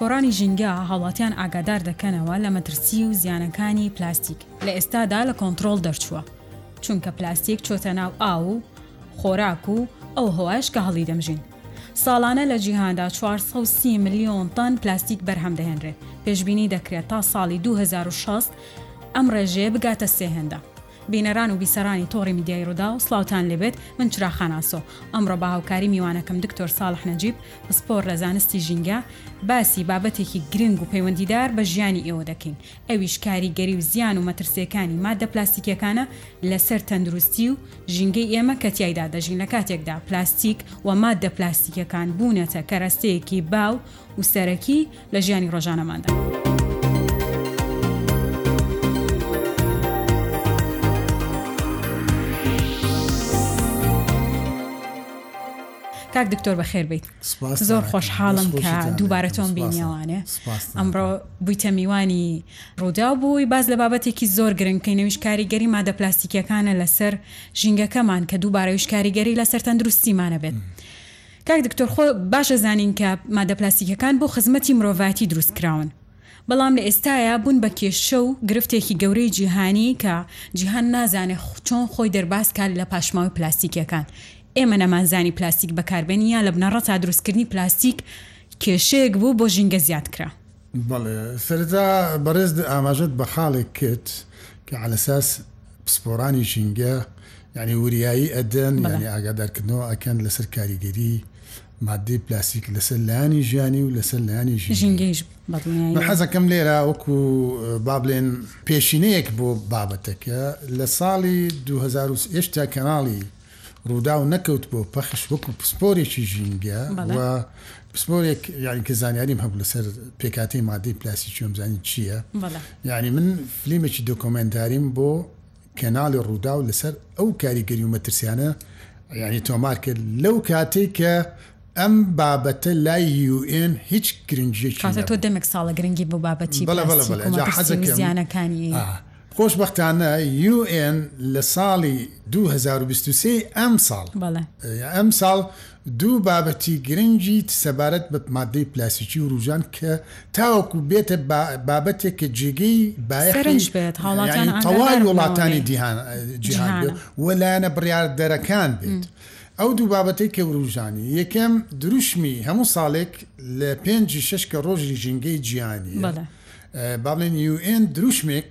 پسپۆڕانی ژینگە هاوڵاتیان ئاگادار دەکەنەوە لە مەترسی و زیانەکانی پلاستیک لە ئێستادا لە کۆنتترۆل دەرچووە چونکە پلاستیک چۆتە ناو ئاو و خۆراک و ئەو هەواش کە هەڵی دەمژین ساڵانە لە جیهاندا چوار سەد و سی ملیۆن تەن پلاستیک بەرهەم دەهێنرێت، پێشبینی دەکرێت تا ساڵی دوو هەزار و شەست ئەم ڕێژەیە بگاتە سێ هێندە. بینەران و بیسەرانی تۆڕی میدیایی ڕووداو سڵاوتان لێبێت من چراخان ئاسۆ ئەمڕۆ بە هاوکاری میوانەکەم دکتۆر ساڵح نەجیب پسپۆڕ لە زانستی ژینگە باسی بابەتێکی گرنگ و پەیوەندیدار بە ژیانی ئێوە دەکەین ئەویش کاریگەری و زیان و مەترسییەکانی ماددە پلاستیکییەکانە لەسەر تەندروستی و ژینگەی ئێمە کە تیایدا دەژین، لە کاتێکدا پلاستیک و ماددە پلاستیکییەکان بوونەتە کەرەستەیەکی باو و سەرەکی لە ژیانی ڕۆژانەماندا. کاک دکتۆر بەخێربێیت. زۆر خۆشحاڵم کە دووبارە تۆم بینیەوانێ ئەمڕۆ بوویتە میوانی ڕووداو بووی باز لە بابەتێکی زۆر گرنگکەی نەویش کاریگەری مادە پلاستیکیەکانە لەسەر ژینگەکەمان کە دووبارەویش کاریگەری لەسەر تەندروستیمانە بێت. کاک دکتۆر خۆ باشە زانین کە مادە پلاستیکەکان بۆ خزمەتی مرۆڤایەتی دروست کراون. بەڵام لە ئێستایا بوون بە کێشە و گرفتێکی گەورەی جیهانی کە جیهان نازانێ چۆن خۆی دەرباز کا لە پاشماوەی پلاستیکیەکان. ئێمە نەمانزانی پلاستیک بەکاربێنی یا لە بنەڕەتا دروستکردنی پلاستیک کێشەیەک بوو بۆ ژینگە زیاد کرا. بەڵێ سەرەتا بەڕێز ئاماژەت بە خاڵێک کرد کە عەلەساس پسپۆڕانی ژینگە یانی وریایی ئەدەن یانی ئاگادارکردنەوە ئەکەن لەسەر کاریگەری ماددەی پلاستیک لەسەر لایەنی ژیانی و لەسەر لایەنی ژینگەیش بە دڵنیایی. من حەزەکەم لێرە وەکو با بڵێن پێشینەیەک بۆ بابەتەکە لە ساڵی دوو هەزار و سێ هێشتا کەناڵی رووداو نەکەوتبووە پەخش وەکو پسپۆرێکی ژینگە بەڵێ. و پسپۆرێک یانی کە زانیاریم هەبوو لەسەر پێکهاتەی ماددەی پلاستیکی وەمزانی چییە بەڵێ. یانی من فلیمێکی دۆکۆمێنتاریم بۆ. کەناڵی رووداو لەسەر ئەو کاریگەری و مەترسیانەیانی تۆمار کرد لەو کاتەی کە ئەم بابەتە لای یو ئێن هیچ گرنگیەکی نەبوو. کاتە تۆ دەمێک ساڵە گرنگی بۆ بابەتی پلاستیک و مەترسی و زیانەکانی. خۆشبەختانە یو ئێن لە ساڵی دوو هەزار و بیست و سێ ی ئەمساڵ، ئەمساڵ، دوو بابەتی گرنگیت سەبارەت بە ماددەی پلاسیکی وروژاند کە تاوەکو بێتە بابەتێک کە جێگەی بایەخی تەواوی وڵاتانی جیهان بێت و لایەنە بڕیاردەرەکان بێت، ئەو دوو بابەتەی کە وروژانی، یەکەم، دروشمی هەموو ساڵێک لە پێنجی شەش کە ڕۆژی ژینگەی جیهانییە، بەڵێن یوئێن دروشمێک،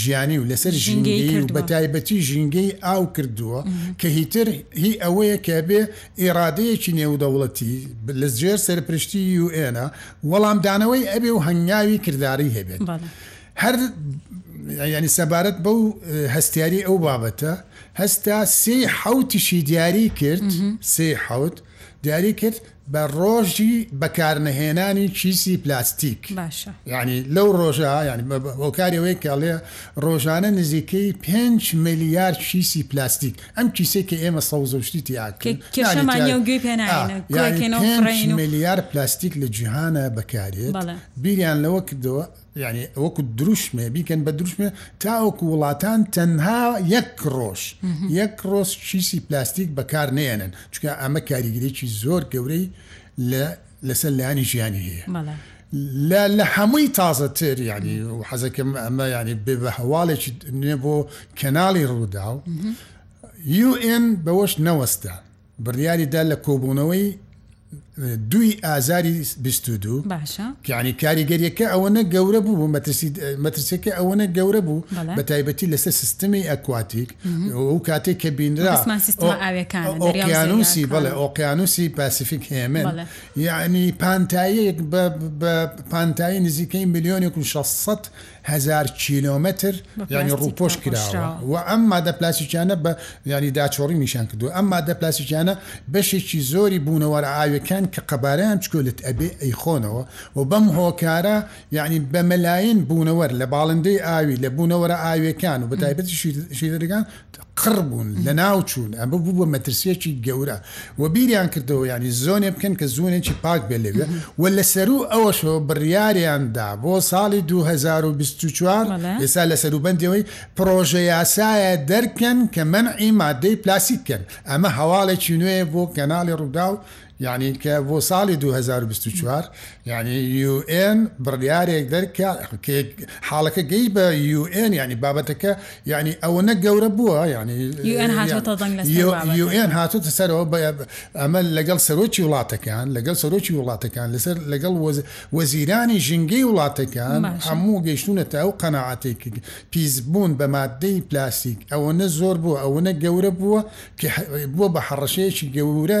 ژیانی و لەسەر ژینگەیی و بەتایبەتی ژینگەی ئاو کردووە کە هیتر هی ئەوەیە کە بێ ئیرادەیەکی نێودەوڵەتی لە ژێر سەرپرشتی یو ئێنە وەڵامدانەوەی ئەبێ و هەنگاوی کرداریی هەبێت هەر یانی سەبارەت بەو هەستیاری ئەو بابەتە هەستا سێی حەوتیشی دیاری کرد سێی حەوت دیاری کرد بە ڕۆژی بەکارنەهێنانی کیسی پلاستیک باشە. یانی لەو ڕۆژە یانی هۆکاری ئەوەیە کە ئەڵێ ڕۆژانە نزیکەی پێنج ملیار کیسی پلاستیک ئەم کیسەی کە ئێمە سەوزە و شتی تیا کە کردن کێشەمان نانی نییە و گوێی پێ تیا آ ناهێنە، یانی گوێکێنە و پێنج فڕێین و ملیار پلاستیک لە جیهانا بەکارێت بەڵێ. بیریان لەوە کردەوە یانی وەکو دروشمێ بیکەن بە دروشمێ تاوەکو وڵاتان تەنها یەک ڕۆژ یەک ڕۆژ شیسی پلاستیک بەکار نێنن چکە ئەمە کاریگرێکی زۆر گەورەی لە لەسەر لایانی ژیانی هەیە لە لە هەمووی تازەتر ینی و حەزەکەم ئەمە ینی بێ بە هەواڵێکی نوێ بۆ کەناڵی ڕوودا و UN بەوەش نەوەستە بڕیاری دا لە کۆبوونەوەی دوی ئازاری بیست و دوو باشە یعنی کاریگەریەکە ئەوەنە گەورە بوو بوو مەترسی مەترسیەکە ئەوەنە گەورە بوو بەڵێ. بە تایبەتی لەسەر سیستمی ئەکواتیک ئەو کاتێک کە بینرا بەسمان سیستمە ئۆ- ئاوێکانە، ئۆ- دەریا و ئۆقیانوسی زەریاکان. بەڵێ ئۆقیانوسی پاسیفیک هێمن بەڵێ. یعنی پانتاییەک بە بە پانتایی نزیکەی ملیۆنێک و 600 هەزار کیلۆمەتر بە یانی پلاستیک ڕووپۆش کراوە داپۆشراوە. و ئەم مادە پلاستیکیانە بە یانی داچۆڕینیشیان کردووە، ئەم مادە پلاستیکیانە بەشێکی زۆری بوونەوەرە ئاوییەکان کە قەبارەیان چکۆلت ئەبێ ئەیخۆنەوە و بەم هۆکارە یانی بە مەلایین بوونەوەر لە باڵندەی ئاوی، لە بوونەوەرە ئاوییەکان و بە تایبەتیش شیردەرەکان قڕ بوون لەناو چوون ئەمە بوو بە مەترسیەکی گەورە و بیریان کردەوە ینی زۆنێ بکەن کە زونێکی پاک بێ لەوێ و لە سەرو ئەوەشەوە بڕیاریاندا بۆ ساڵی 2024 ئێسا لە سەروبەندیەوەی پڕۆژە یاسایە دەرکەن کە مەنعی مادەی پلاسیک بکەن ئەمە هەواڵێکی نوێ بۆ کەناڵی ڕوداو یانی کە بۆ ساڵی دوو هەزار و بیست و چوار یانی یوئێن بڕیارێک دەرکا کە حاڵەکە گەی بە یوئێن یانی بابەتەکە یانی ئەوەنە گەورە بووە یانی یوئێن هاتۆتە دەنگ لەسەر یو- بابەتەکە. یوئێن هاتۆتە سەرەوە بە- ئەمە لەگەڵ سەرۆکی وڵاتەکان لەگەڵ سەرۆکی وڵاتەکان لەسەر لەگەڵ وەز- وەزیرانی ژینگەی وڵاتەکان باشە. هەموو گەیشتونەتە ئەو قەنەعاتێک پیسبوون بە مادەی پلاستیک ئەوەنە زۆر بووە ئەوەنە گەورە بووە کە ح- بووە بە هەڕەشەیەکی گەورە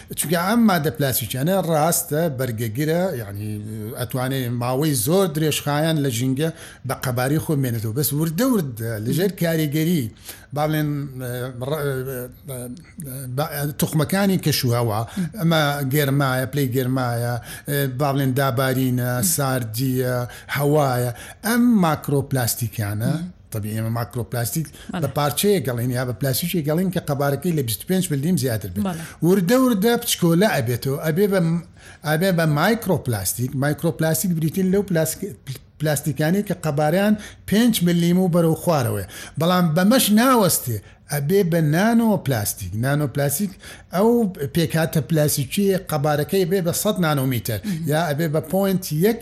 چونکە ئەم مادە پلاسیکیانە ڕاستە بەرگەگرە یانی ئەتوانێ ماوەی زۆر درێژخایەن لە ژینگە بە قەباری خۆ مێنێتەوە بەس وردە ورد لەژێر کاریگەری باڵێن تخمەکانی کەشوهوا ئەمە گەرمایە پلەی گەرمایە باڵێن دابارینە ساردیە هەوایە ئەم ماکرۆپلاستیکانە تەبیعی ئێمە ماکرۆپلاستیک بە پارچەیە گەڵین یا بە پلاسیکی گەڵین کە قەبارەکەی لە 25 ملیم زیاتر بێت وردە وردە پچکۆلە ئەبێتەوە ئەبێ بە ئەبێ بە مایکرۆپلاستیک مایکرۆپلاستیک بریتین لەو پلاستیکانی کە قەباریان 5 ملیم و بەرەو خوارەوەی بەڵام بەمەش ناوەستێ ئەبێ بە نانۆ پلاستیک نانۆ پلاسیک ئەو پێکاتە پلاسیکی قەبارەکەی بێ بە 100 نانۆمیتر یا ئەبێ بە پوینت یەک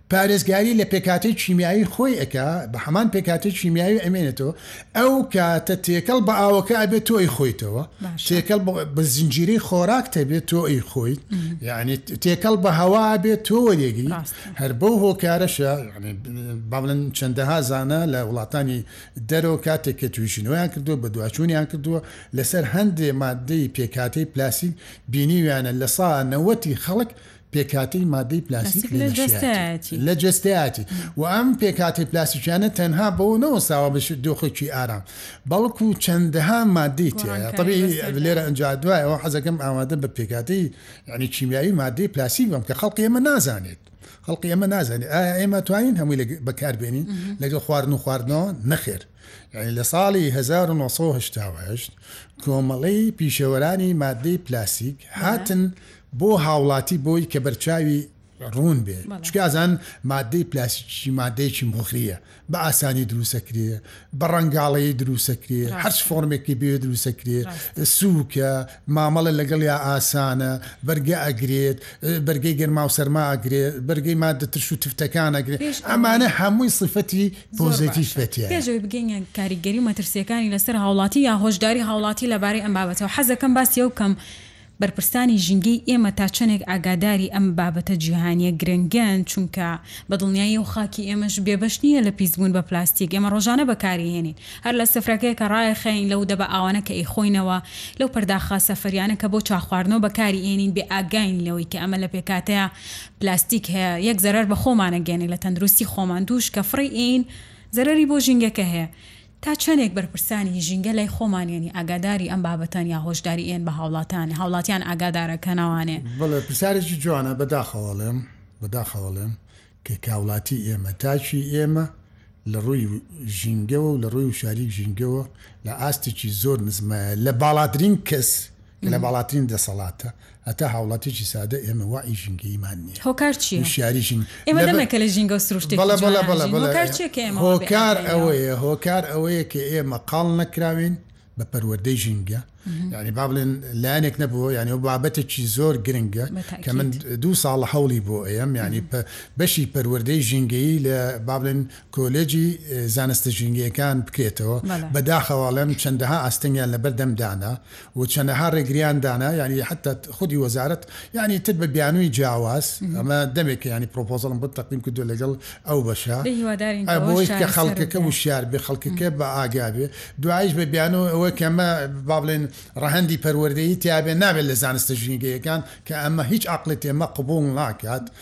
پارێزگاری لە پێکهاتەی کیمیایی خۆی ئەکا بە هەمان پێکهاتەی کیمیایی ئەمێنێتەوە ئەو کاتە تێکەڵ بە ئاوەکە ئەبێت تۆ ئەیخۆیتەوە باشە. تێکەڵ بە- بە زنجیرەی خۆراک تەبێت تۆ ئەیخۆیت یعنی تێکەڵ بە هەوا بێت تۆ وەرێگری ڕاستە. هەر بەو هۆکارەشە یعنی با بڵێن چەندەها زانا لە وڵاتانی دەرەوە کاتێک کە توێژینەوەیان کردووە بە دواچوونیان کردووە لەسەر هەندێ ماددەی پێکهاتەی پلاستیک بینیویانە لە سا نەوەتی خەڵک پێکهاتەی مادەی پلاسیک لە جەستەیەتی لە جەستەیەتی و ئەم پێکاتی پلاسیکیانە تەنها بەوە نەوەساوە بش دۆخێکی ئارام بەڵکو چەندەها مادەی تێە طبی لێرە ئەنج دوایەوە حەزەکەم ئامادە بە پێکاتی ینی کیمیایی مادەی پلاسی بم کە خەڵقی ئەمە نازانێت خەڵقی ئەمە نازانێت ئایا ئێمە توانین هەمووی بەکاربێنین لەگەڵ خواردن و خواردنەوە نەخێر یعنی لە ساڵی 1970 کۆمەڵەی پیشەوەرانی مادەی پلاسیک هاتن. هاتن. بۆ هاوڵاتی بۆی کە بەرچاوی ڕوون بێ چونکە ئازان ماددەی پلاسیکی مادەیەکی مغریە بە ئاسانی دروسە کرێ بە ڕەنگاڵەیە دروسە کرێ هەرچ فۆرمێکی بێ دروسە کرێ سووکە مامەڵە لەگەڵ یا ئاسانە بەرگە ئەگرێت بەرگەی گەرما و سەرما ئەگرێت بەرگەی مادە ترش و تفتەکان ئەگرێت ئەمانە هەمووی سفەتی پۆزەتی فەتیە پێشەوەی بگەینە کاریگەری و مەترسیەکانی لەسەر هاوڵاتی یا هۆشداری هاوڵاتی لەبارەی ئەم بابەتەوە حەزەکەم باسی ئەو کەم بەرپرسانی ژینگەی ئێمە تا چەندێک ئاگاداری ئەم بابەتە جیهانییە گرنگەن، چونکە بە دڵنیایی ئەو خاکی ئێمەش بێبەش نییە لە پیسبوون بە پلاستیک، ئێمە ڕۆژانە بەکاریهێنین، هەر لە سفرەکەی کە ڕایخەین، لەو دەبە ئاوانە کە ئەیخۆینەوە، لەو پەرداخە سەفەریانە کە بۆ چاخواردنەوە بەکاریهێنین، بێئاگاین لەوەی کە ئەمە لە پێکهاتەیا پلاستیک هەیە، یەک زەرەر بە خۆمانەگەیەنێ لە تەندروستی خۆمان، دووش کە فڕی ئێین زەرەری بۆ ژینگەکە هەیە. تا چەنێک بەرپرسانی ژینگە لای خۆمان یەنی ئاگاداری ئەم بابەتەن یا هۆشداری ئێن بە هاوڵاتان هاوڵاتیان ئاگادارە کەنەوانێ؟ بەڵێ پرسیارێکی جوانە بەداخەوەڵێم بەداخەوەڵێم کە کاوڵاتی ئێمە تاکی ئێمە لە ڕووی ژینگەوە و لە ڕووی وشاری ژینگەوە لە ئاستێکی زۆر نزمایە لە باڵاترین کەس کە لە باڵاترین دەسەڵاتە، هەتا هاوڵاتیەکی سادە ئێمە وەعی ژینگەییمان نییە. هۆکار چییە؟ وشیاری ژینگە. ئێمە دەمێکە لە ژینگە و سروشتێکی جوانان دەژین. بەڵێ بەڵێ بەڵێ. هۆکار چییە کە ئێمە وا بێ ئاگایین؟ هۆکار ئەوەیە، هۆکار ئەوەیە کە ئێمە قاڵ نەکراوین بە پەروەردەی ژینگە. یانی با بڵێن لایەنێک نەبووە، یانی ئەو بابەتێکی زۆر گرنگە کە من دوو ساڵە هەوڵی بۆ ئەیەم، یانی بەشی پەروەردەی ژینگەیی لە با بڵێن کۆلێجی زانستە ژینگەیەکان بکرێتەوە. بەداخەوە ئەڵێم چەندەها ئاستەنگیان لەبەر دەم دانا. و چەنەها رێگریان دانا یانی حەتتا خودی وەزارەت یانی تر بە بیانووی جیاواز ئەمە دەمێکە یانی پرۆپۆزەڵم بۆ تەقدیم کردووە لەگەڵ ئەو بەشە بێ هیوادارین کە ئەوەش کە خەڵکەکە وشیار بێ خەڵکەکە بە ئاگا بێ دوایش بە بیانووی ئەوە کە ئەمە با بڵێن رەهەندی پەروەردەیی تیابێ نابێت لە زانستە ژینگەییەکان کە ئەمە هیچ عەقڵێ تێمە قبووڵ ناکات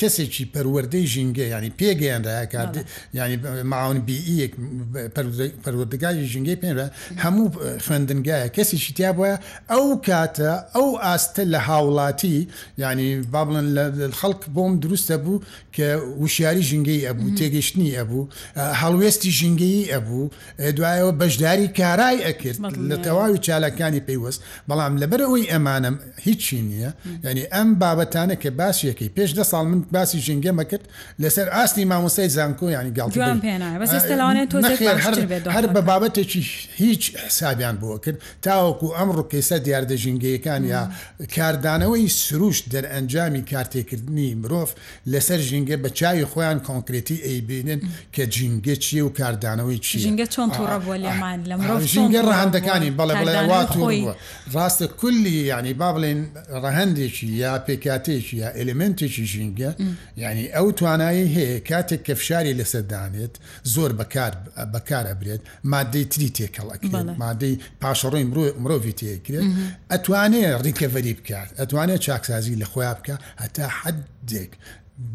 کەسێکی پەروەردەی ژینگە یانی پێگەیەنرایە کار بەڵێ. یانی معاون بیئیەک پەروردە پەروەردگاری ژینگەی پێنرا هەموو خوێندنگایەک کەسێکی تیا بوایە ئەو کاتە ئەو ئاستە لە هاوڵاتی یانی با بڵێن لە خەڵک بۆم دروست ئەبوو کە وشیاری ژینگەی ئەبوو تێگەیشتنی ئەبوو هەڵوێستی ژینگەیی ئەبوو دوایەوە بەشداری کارای ئەکرد بەڵێ. لە تەواوی چالاکانی پەیوەست بەڵام لەبەر ئەوەی ئەمانە هیچی نییە یعنی ئەم بابەتانە کە باسیەکەی پێش دە ساڵ من باسی ژینگەمە کرد لەسەر ئاستی مامۆسای زانکۆ ینی گڵتهر بە بابەتێکی هیچ حسابیان بۆ کرد تاوەکو ئەم ڕکەیسە دیاردە ژینگەیەکان یا کاردانەوەی سروشت دەرئەنجامی کارتێکردنی مرۆڤ لەسەر ژینگە بە چاوی خۆیان کۆنکرێتی ئەیبینن کە جینگە چیە و کاردانەوەی چی ژینگە چۆن توڕە بۆ لێمان لە مرۆڤ ژینگە ڕەهندەکانی بەڵێ بڵێ وات ڕاستە کلی یانی با بڵێن ڕەهەندێکی یا پێکاتەیەکی یا ئێلێمێنتێکی ژینگە یعنی ئەو توانایی هەیە کاتێک کە فشاری لەسەر دانێت زۆر بەکار بەکار ئەبرێت مادەی تری تێکەڵ ئەکرێت مادەی پاشەڕۆی مرۆڤی تێکرێت ئەتوانێ ڕیکەڤەری بکات ئەتوانێت چاکسازی لە خۆیان بکە هەتا حدێک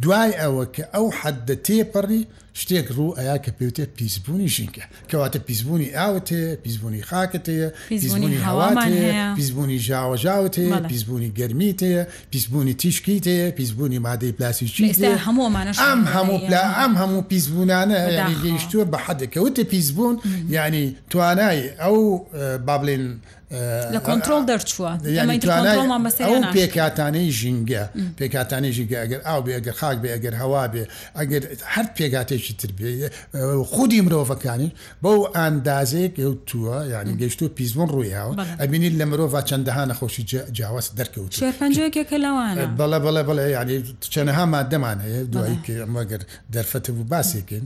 دوای ئەوە کە ئەو حدە تێپەڕی شتێک ڕوو ئەیا کە پێی وتێ پیسبوونی ژینگە، کەواتە پیسبوونی ئاوت هەیە، پیسبوونی خاکت هەیە، پیسبوونی هەوات هەیە، پیسبوونی ژاوەژاوت هەیە، پیسبوونی گەرمیت هەیە، پیسبوونی تیشکیت هەیە، پیسبوونی مادەی پلاسیکیت هەیە، ئەم هەموو پلا ئەم هەموو پیسبوونانە یانی گەیشتووە بە حەدێک کە وتێ پیسبوون یانی توانای ئەو با بڵێین لە کۆنتترۆل دەرچووە پێکاتانەی ژینگە پێکاتانی ژینگە ئەگەر ئاو بێ ئەگەر خاک بێ ئەگەر هەوا بێ ئەگەر هەر پێکاتێکی تر بێ خودی مرۆڤەکانی بەو ئاندازێک گەوتووە یعنی گەشتو پیزبوون ڕووی هاوە ئەبینیت لە مرۆڤ چەندەها نەخۆشی جیاواز دەرکەوت پنجەکە لەوان بەڵە بەڵە بەڵێ ینی چەنەها مادەمان هەیە دوایی مەگەر دەرفەتە بوو باسێکن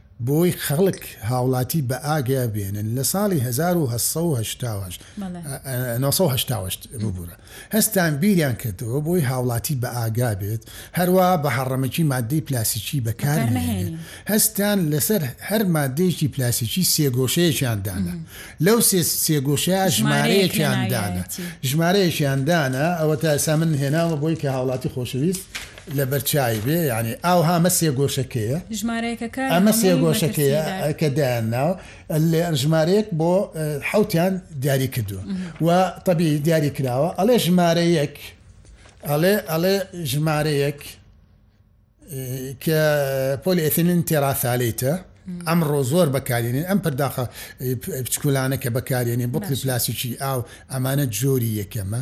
بۆی خەڵک هاوڵاتی بە ئاگا بێنن لە ساڵی هەزار و هەشت سەد و هەشتا و هەشت بەڵێ. نۆ سەد و هەشتا و هەشت ببورە هەستان بیریان کردەوە بۆی هاوڵاتی بە ئاگا بێت هەروا بە هەڕەمەکی ماددەی پلاسیکی بە کار بەکار نەهێنێ نەهێنین. هەستان لەسەر هەر ماددەیەکی پلاسیکی سێ گۆشەیەکیان دانا لەو سێ سێ گۆشەیا ژمارەیەک لە ژمارەیەکیان دانا نایەتی. ژمارەیەکیان دانا ئەوەتا ئێستا من هێناوە بۆی کە هاوڵاتی خۆشەویست لەبەر چای بێ یانی ئاوها ئەمە سێ گۆشە کێیە؟ ژمارەیەکە کە لە ئەمە سێ هەمووی گۆشە مەترسی کێیە دار. کە دایان ناوە لێ ژمارەیەک بۆ حەوتیان دیاری کردووە و تەبی دیاری کراوە ئەڵێ ژمارە یەک ئەڵێ ئەڵێ ژمارە یەک کە پۆلی ئەتنین تێراسالیتە ئەمڕۆ زۆر بەکارێنین ئەم پرداخە پ- پچکولانە کە بەکارێنین بۆ باشە. پلاسیکی ئاو ئەمانە جۆری یەکەمە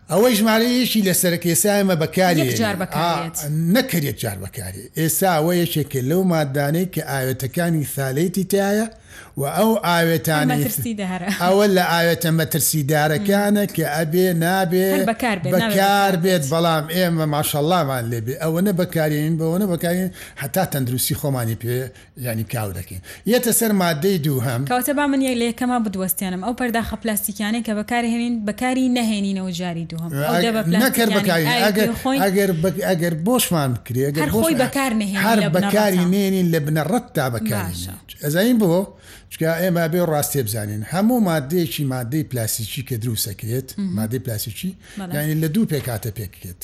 ئەوەی ژمارە یەکی لەسەرە کە ئێستا ئێمە بەکاری ئێنین نەک هەر یەک جار بەکاری ئێستا ئەوە یەکێکە لەو ماددانەی کە ئاوێتەکانی ثالەیتی تیایە و ئەو ئاوێتانەی ئەوە لە ئاوێتە مەترسیدارەکانە کە ئەبێ نابێ بەکار بێت بەڵام ئێمە ماشەڵڵامان لێبێ ئەوەنە بەکارێنین بەوەنە بەکارین هەتا تەندروستی خۆمانی پێ یانی کاو دەکەین یەتە سەر مادەی دووهەم. کەواتە با من لە یەکەما بدوەستێنم، ئەو پەرداخە پلاستیکیانەی کە بەکارهێنین بەکاری نەهێنینەوە جاری دووهەم ئەو دەبە پلاستیکیانەی ئایا گوێ خۆین؟ ئەگەر بەکاری ئەگەر بۆشمان بکرێ ئەگەر بۆشمان هەر خۆی بەکار نەهێنین لە بنەڕەتدا هەر بەکاری نێنین لە بنەڕەتدا بەکاری نێنین باشە ئەزانین بۆ؟ چونکە ئێمە ئەبێ ڕاستێ بزانین هەموو مادەیەکی مادەی پلاسیکی کە دروست ئەکرێت مادەی پلاسیکی بەڵێ یانی لە دوو پێکهاتە پێکدێت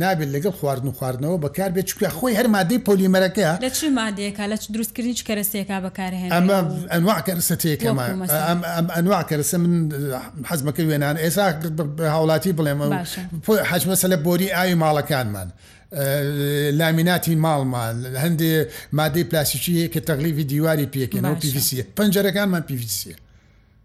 نابێت لەگەڵ خواردن و خواردنەوە بەکار بێت چونکە خۆی هەر مادەی پۆلیمەرەکە. لە چ مادەیەکە لە چ دروست کردنی چ کەرەسەیەکا بەکار ئەهێنرێ؟ ئەمە ئەنواع کەرەسە تێکەمە وەکو مەسەلەن. ئەم ئەنواع کەرەسە من حەزم کرد وێنانە ئێسا بە هاوڵاتی بڵێم باشە. حەج مەسەلە بۆری ئاوی ماڵەکانمان لامیناتی ماڵمان هەندێ مادەی پلاستیکی هەیە کە تەغلیڤی دیواری پێکەن ئەو باشە. پیڤیسیە پەنجەرەکانمان پیڤیسیە.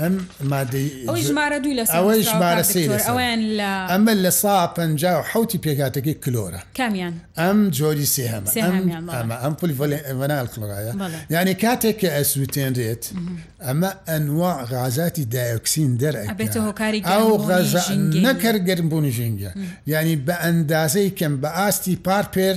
ئەم مادەی ئەوەی ژمارە دووی لەسەر ئەوەی نووسراوە ژمارە کاک سێی دکتۆر، لەسەرە. ئەوەیان لە ئەمە لە سا پەنجا و حەوتی پێکهاتەکەی کلۆرە کامیان ئەم جۆری سێهەمە سێهەمیان، ئەم بەڵێ. ئەمە ئەم پلیڤەنال کلۆرایە بەڵێ. یعنی کاتێک کە ئەسووتێنرێت ئەمە ئەنواع غازاتی دایۆکسین دەرئەکا ئەبێتە هۆکاری ئەو گەرمبوونی غازە ژینگەی. نەکەر گەرمبوونی ژینگە یعنی بە ئەندازەی کەم بە ئاستی پارپێر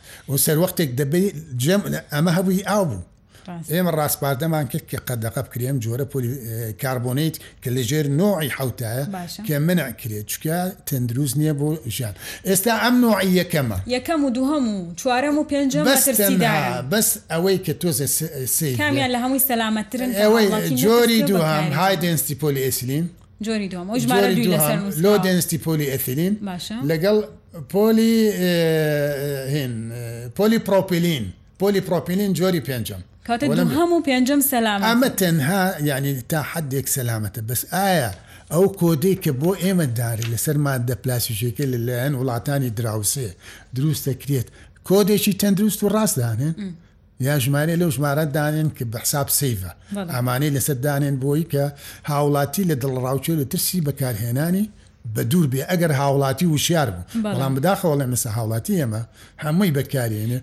و سەروەختێک دەبێ جێم ئەمە هەبووی ئاو بوو ئێمە ڕاستپاردەمان کرد کە قەدەقە بکرێم جۆرە پۆلی کاربۆنیت کە لەژێر نۆعی حوتایە کە منع کرێت چکە تەندروست نییە بۆ ژیان ئێستا ئەم نوعی یەکەمە یەکەم و دووهەم و چوارەم و پێنج بەس ئەوەی کە تۆزە سێ کامیان لە هەمووی سەلامەتترن ئەوەی جۆری دووهام های دەنستی پۆلی ئێسلین جۆری دووەم و ژمارە جۆری دووی لەسەر دووهەم لۆ نووسراوە دێنستی پۆلی ئەثیلین باشە لەگەڵ پۆلی ئێ، هین پۆلی پرۆپیلین پۆلی پرۆپیلین جۆری پێنجەم کەواتە وەلەم بێ. دووهەم و پێنجەم سەلامەت ئەمە تەنها یانی تا حەدێک سەلامەتە بەس ئایا ئەو کۆدەی کە بۆ ئێمە دارێ لەسەر ماددە پلاسیشیەکەی لە لایەن وڵاتانی دراوسێ دروست دەکرێت کۆدێکی تەندروست و ڕاست دانێن؟ یان ژمارەی لەو ژمارە دانێن کە بە حساب سەیڤە ئامانەی لەسەر دانێن بۆی کە هاوڵاتی لە دڵەڕاوکێ لە ترسی بەکارهێنانی بە دوور بێ ئەگەر هاوڵاتی وشیار بوو بەڵام بداخەوەڵێ مەسە هاوڵاتی ئێمە هەمووی بەکارێنێ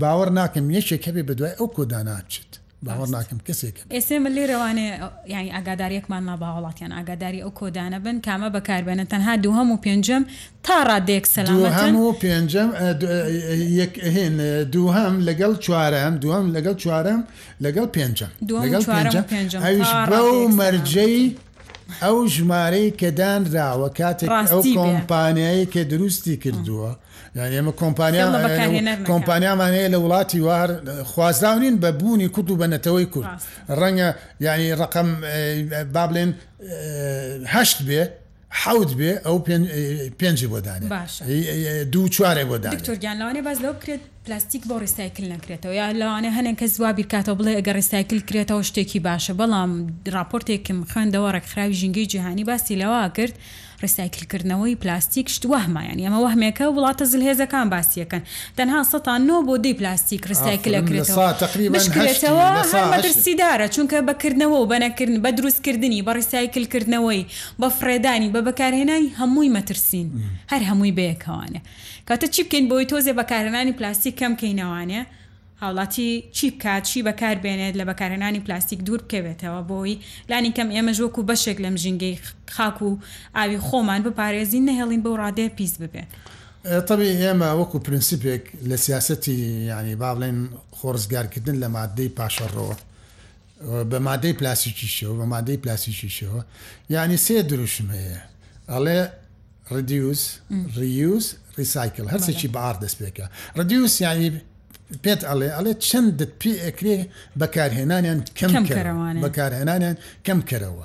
باوەڕ ناکەم یەکێک هەبێ بە دوای ئەو کۆداناچێت باوەڕ ناکەم کەسێک ئێسێ من لێرەوانێ ینی ئاگاداریەکمان ما باوەڵاتیان ئاگاداری ئەو کۆدانە بن کامە بەکاربێنن تەنها دووهەم و پێنجەم تا ڕادەیەک سەلامەتن. دووهەم لەگەڵ چوارەم دووەم لەگەڵ چوارەم لەگەڵ پێنجەم ئەویش بەو مەرجەی ئەو ژمارەی کە دانراوە کاتێک ئەو کۆمپانیایی کە دروستی کردووە یان ئێمە کۆمپانیا کۆمپانیامان هەیە لە وڵاتی وار خوازراو نین بە بوونی کورد و بە نەتەوەی کورد ڕەنگە یعنی ڕقم با بڵێن هەشت بێ حەوت بێ ئەو پێنجی بۆ دانێ باشە دوو چوارێ بۆ دانێ دکتۆر گیان لەوانێ باز لەوە بکرێت پلاستیک بۆ ڕیسایکل نەکرێتەوە یا لەوانێ هەنێک کەس وا بیرکاتەوە بڵێ ئەگەر ڕیسایکل کرێتەوە شتێکی باشە بەڵام راپۆرتێکم خوێندەوە ڕێکخراوی ژینگەی جیهانی باسی لەوە کرد ڕیسایکلکردنەوەی پلاستیک شت وەهمە یان ئەمە وەهمێکە وڵاتە زلهێزەکان باسیەکەن تەنها سەتان نۆ بۆ دەی پلاستیک ڕیسایکلەکرێتەوە تقریبانکرێتەوە مەترسیدارە چونکە بەکردنەوە و بەنەکردن بە دروستکردنی بە ڕیسایکلکردنەوەی بە فڕێدانی، بە بەکارهێنانی هەمووی مەترسین، هەر هەمووی بەیەکەوانە. کەواتە چی بکەین بۆی تۆزێ بەکارهێنانی پلاستیک کەم کەین ئەوانێ هاوڵاتی چی بکات چی بەکار بێنێت لە بەکارهێنانی پلاستیک دوور بکەوێتەوە بۆی لانی کەم ئێمەش وەکو بەشێک لەم ژینگەی خاک و ئاوی خۆمان بپارێزین نەهێڵین بەو ڕادەیە پیس ببێ. تەبیعی ئێمە وەکو پرنسیپێک لە سیاسەتی یانی با بڵێین خۆ ڕزگارکردن لە ماددەی پاشەڕۆ بە مادەی پلاسیکیشەوە بە مادەی پلاسیکیشەوە یعنی سێ دروشم هەیە ئەڵێ ڕدیوس ڕیوس ڕیسایکل هەرچێکی بەار دەست پێکە ڕدیوس یعنی پێت ئەڵێ ئەڵێ چەندت پێ ئەکرێ بەکارهێنانیان کەم بەکارهێنانیان کەم کەرەوە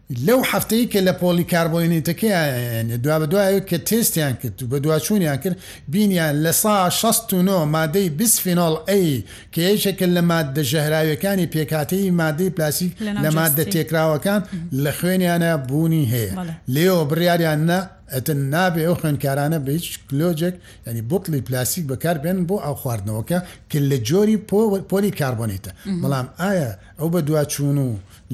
لەو هەفتەی کە لە پۆلیکاربۆینەیتەکەیان دوابەدوای کە تێستیان کرد و بەدواچوونیان کرد بینیان لە سا شەست و نۆ مادەی بیسفینۆڵ ئەی کە یەکێکە لە ماددە ژەهراویەکانی پێکهاتەی مادەی پلاستیک لە ماددە تێکراوەکان لە خوێنیانا بوونی هەیە لێیەوە بڕیاریان نا ئەتن نابێ ئەو خوێنکارانە بە هیچ کلۆجێک یعنی بوتڵی پلاستیک بەکار بێنن بۆ ئاو خواردنەوەکە کە لە جۆری پۆلی کاربۆنیتە بەڵام ئایا ئەو بەدواچوون و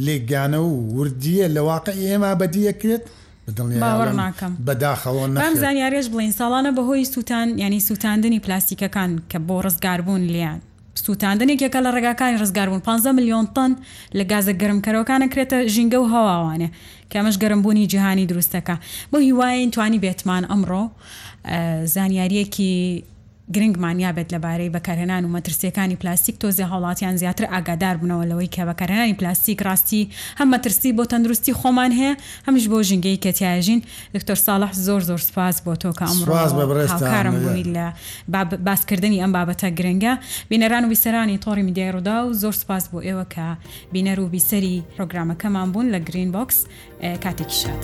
لێکدانەوە و وردییە لە واقعی ئێمە بەدی ئەکرێت؟ بە دڵنیاییەوە باوەڕ ئەڵێم ناکەم. بە داخەوە با ئەم نەخێر. زانیاریەش بڵێین ساڵانە بە هۆی سووتان یانی سووتاندنی پلاستیکەکان کە بۆ ڕزگار بوون لێیان سووتاندن یەکێکە لە ڕێگاکانی ڕزگار بوون پانزە ملیۆن تەن لە گازە گەرم کەرەوەکان ئەکرێتە ژینگە و هەواوانێ کە ئەمەش گەرم بوونی جیهانی دروست ئەکا بەو هیوایەین توانی بێتمان ئەمڕۆ زانیاریەکی گرنگ مانیا بێت لەبارەی بەکارهێنان و مەترسییەکانی پلاستیک، تۆزێ هاوڵاتیان زیاتر ئاگاداربنەوە لەوەی کە بەکارهێنانی پلاستیک ڕاستی هەم مەترسی بۆ تەندروستی خۆمان هەیە هەمیش بۆ ژینگەی کە تیایا ژین. دکتۆر ساڵح زۆر زۆر سوپاس بۆ تۆ کە ئەمڕۆ هاوکارم بوویت لە باس کردنی ئەم بابەتە گرنگە. بینەران و بیسەرانی تۆڕی میدیای ڕووداو زۆر سوپاس بۆ ئێوە کە بینەر و بیسەری پرۆگرامەکەمان بوون لە گرین بۆکس. کاتێکی شاد.